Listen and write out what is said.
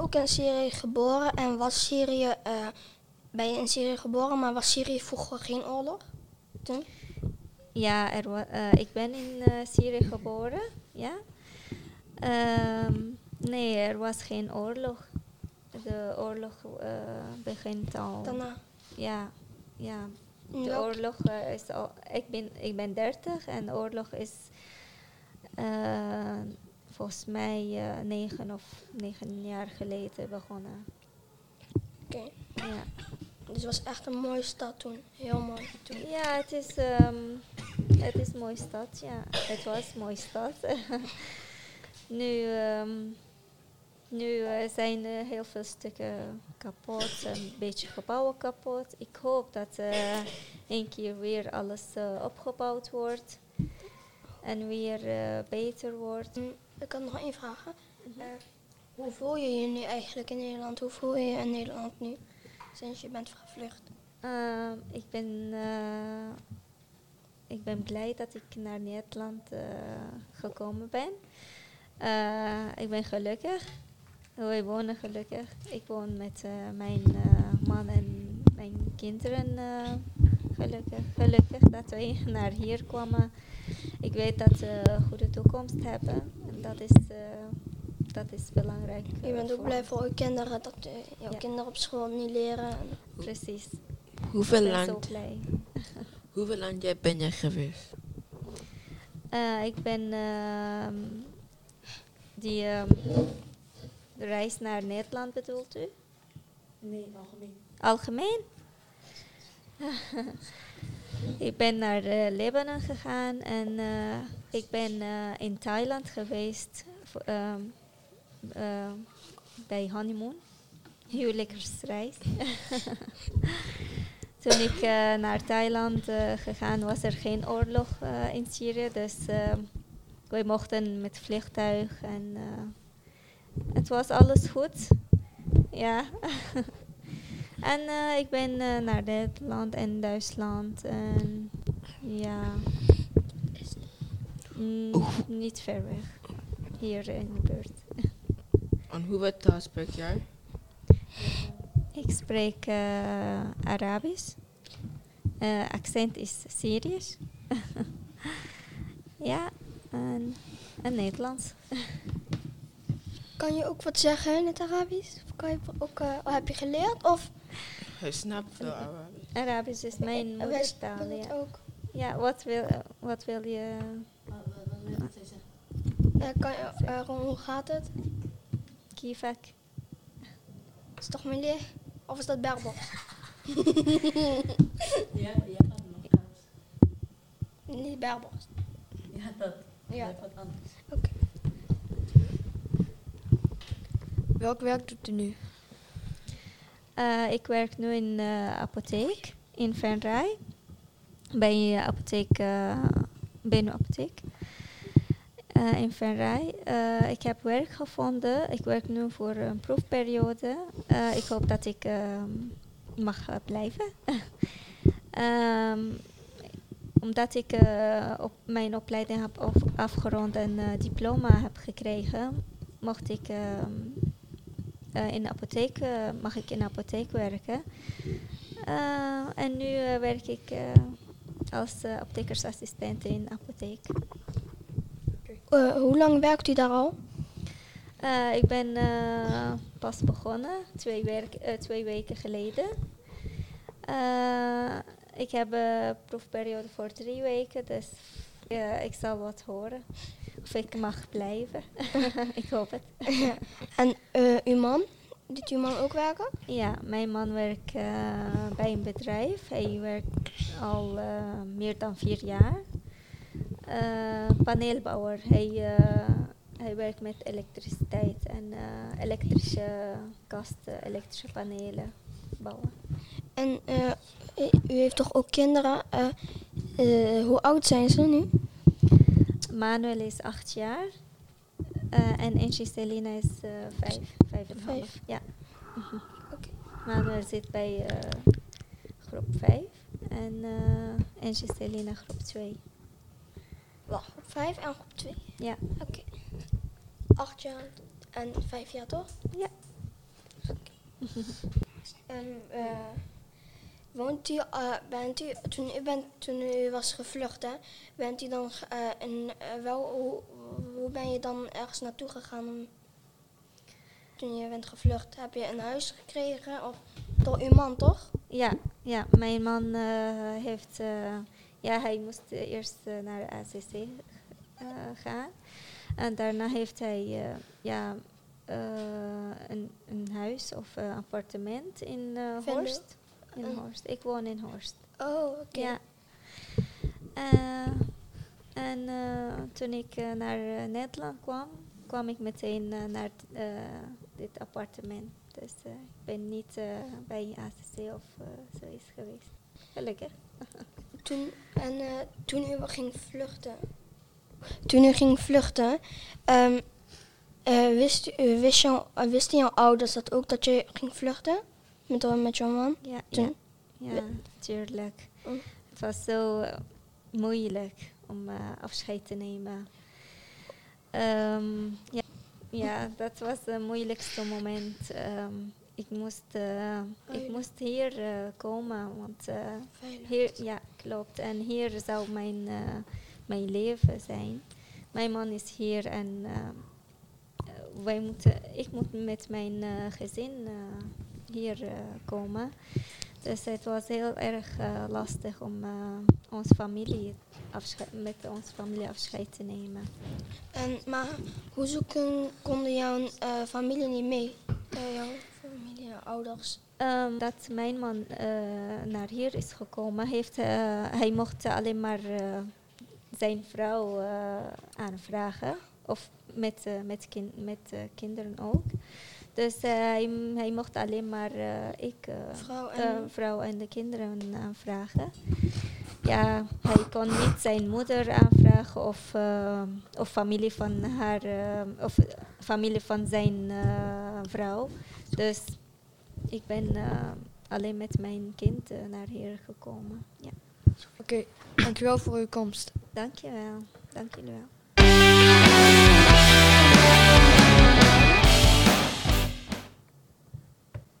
ook in Syrië geboren en was Syrië, eh, ben je in Syrië geboren, maar was Syrië vroeger geen oorlog? Toen? Ja, er eh, ik ben in eh, Syrië geboren. Ja. Ehm, nee, er was geen oorlog. De oorlog begint al. Daarna? Ja, ja. De oorlog is al. Ik ben, ik ben 30 en de oorlog is eh, volgens mij eh, negen of negen jaar geleden begonnen. Oké. Ja. Dus het was echt een mooie stad toen. Heel mooi toen. Ja, het is, ehm, het is een mooie stad. Ja, het was een mooie stad. nu ehm, nu eh, zijn er heel veel stukken kapot, een beetje gebouwen kapot. Ik hoop dat eh een keer weer alles opgebouwd wordt en weer eh, beter wordt. Hm, Ik had nog één vraag. Eh, hoe voel je je nu eigenlijk in Nederland? Hoe voel je je in Nederland nu? Sinds je bent gevlucht. Ehm, ik, ben, eh, ik ben blij dat ik naar Nederland gekomen ben. Ik ben gelukkig. Wij wonen gelukkig. Ik woon met mijn man en mijn kinderen gelukkig. Gelukkig dat wij naar hier kwamen. Ik weet dat ze een goede toekomst hebben. En dat is, eh, dat is belangrijk. Je eh, bent ook blij voor je kinderen dat eh, jouw Ja. kinderen op school niet leren. En Precies. Hoeveel Ik ben zo land, blij. hoeveel land jij ben je geweest? Eh, ik ben ehm, die ehm, de reis naar Nederland bedoelt u? Nee, algemeen. Algemeen? ik ben naar eh, Libanon gegaan en eh, ik ben eh, in Thailand geweest ehm, eh, bij honeymoon. Huwelijksreis. Toen ik naar Thailand gegaan was er geen oorlog in Syrië, dus eh, wij mochten met vliegtuig en het was alles goed. Ja. en eh, ik ben eh, naar Nederland en Duitsland en ja, Mm, niet ver weg, hier in de buurt. En hoeveel taal spreek jij? Ik spreek eh, Arabisch. Eh, accent is Syrisch. ja, en, en Nederlands. Kan je ook wat zeggen in het Arabisch? Of kan je ook, eh, heb je geleerd? Of Hij snapt veel Arabisch. Arabisch is mijn Eh, moedertaal. doen het Ja, ook. ja wat, wil, wat wil je? Wat, wil je zeggen? Eh, eh, hoe gaat het? Kivak? Is het toch meneer? Of is dat Berbers? Ja, hebt wat nog. Niet Berbers. Ja, dat. Ja. wat anders. Welk werk doet u nu? Eh, ik werk nu in de apotheek in Venray. Bij apotheek, uh, apotheek. Uh, in Venray. Ik heb werk gevonden. Ik werk nu voor een proefperiode. Ik hoop dat ik um, mag blijven. um, omdat ik op mijn opleiding heb af afgerond en diploma heb gekregen, mocht ik um, uh, in de apotheek, mag ik in de apotheek werken. Uh, en nu werk ik als apothekersassistent in de apotheek. Hoe lang werkt u daar al? Ik ben pas begonnen, twee, werk, twee weken geleden. ik heb een proefperiode voor drie weken, dus ik zal wat horen. Of ik mag blijven. ik hoop het. en uw man? Doet uw man ook werken? Ja, mijn man werkt bij een bedrijf. Hij werkt al meer dan vier jaar. Paneelbouwer. Hij, hij werkt met elektriciteit en elektrische kasten, elektrische panelen bouwen. En u heeft toch ook kinderen? hoe oud zijn ze nu? Manuel is acht jaar en Angie Selina is vijf, vijf en half. Ja. -hmm. Okay. Manuel zit bij groep vijf en Angie Selina groep twee. Wacht, groep 5 en groep 2? Ja. Oké. Okay. 8 jaar en 5 jaar toch? Ja. En, eh, woont u, eh, bent u, toen u, bent, toen u was gevlucht, hè, bent u dan in, eh, wel, hoe, hoe ben je dan ergens naartoe gegaan? toen je bent gevlucht, heb je een huis gekregen? Of door uw man, toch? Ja, ja mijn man heeft... ja, hij moest eerst naar de ACC gaan. En daarna heeft hij ja, een, een huis of appartement in? Horst. In Oh. Horst. Ik woon in Horst. Oh, oké. Ja. Eh, en eh, toen ik eh, naar Nederland kwam, kwam ik meteen naar dit appartement. Dus ik ben niet bij ACC of zoiets geweest. Gelukkig. Toen, en toen u ging vluchten, toen u ging vluchten, ehm, eh, wist, u, wist jou, wisten jouw ouders dat ook dat je ging vluchten? Met, met jouw man? Ja, ja, Toen? ja, tuurlijk. Oh. Het was zo eh, moeilijk om eh, afscheid te nemen. Ehm, ja, ja, dat was het moeilijkste moment. Ehm, ik, moest, eh, ik Huilen. moest hier komen, want hier, ja, klopt. En hier zou mijn, mijn leven zijn. Mijn man is hier en wij moeten, ik moet met mijn gezin hier eh, komen. Dus het was heel erg eh, lastig om eh, onze familie met onze familie afscheid te nemen. En, maar hoezo kon, konden jouw familie niet mee? Jouw familie, jouw ouders? Ehm, dat mijn man naar hier is gekomen, heeft, hij mocht alleen maar zijn vrouw aanvragen. Of met, met, met kinderen ook. Dus eh, hij, hij mocht alleen maar eh, ik, eh, Vrouw de en... vrouw en de kinderen aanvragen. Ja, hij kon niet zijn moeder aanvragen of, of familie van haar of familie van zijn vrouw. Dus ik ben alleen met mijn kind naar hier gekomen. Ja. Oké, dankjewel voor uw komst. Dankjewel. Dank jullie wel.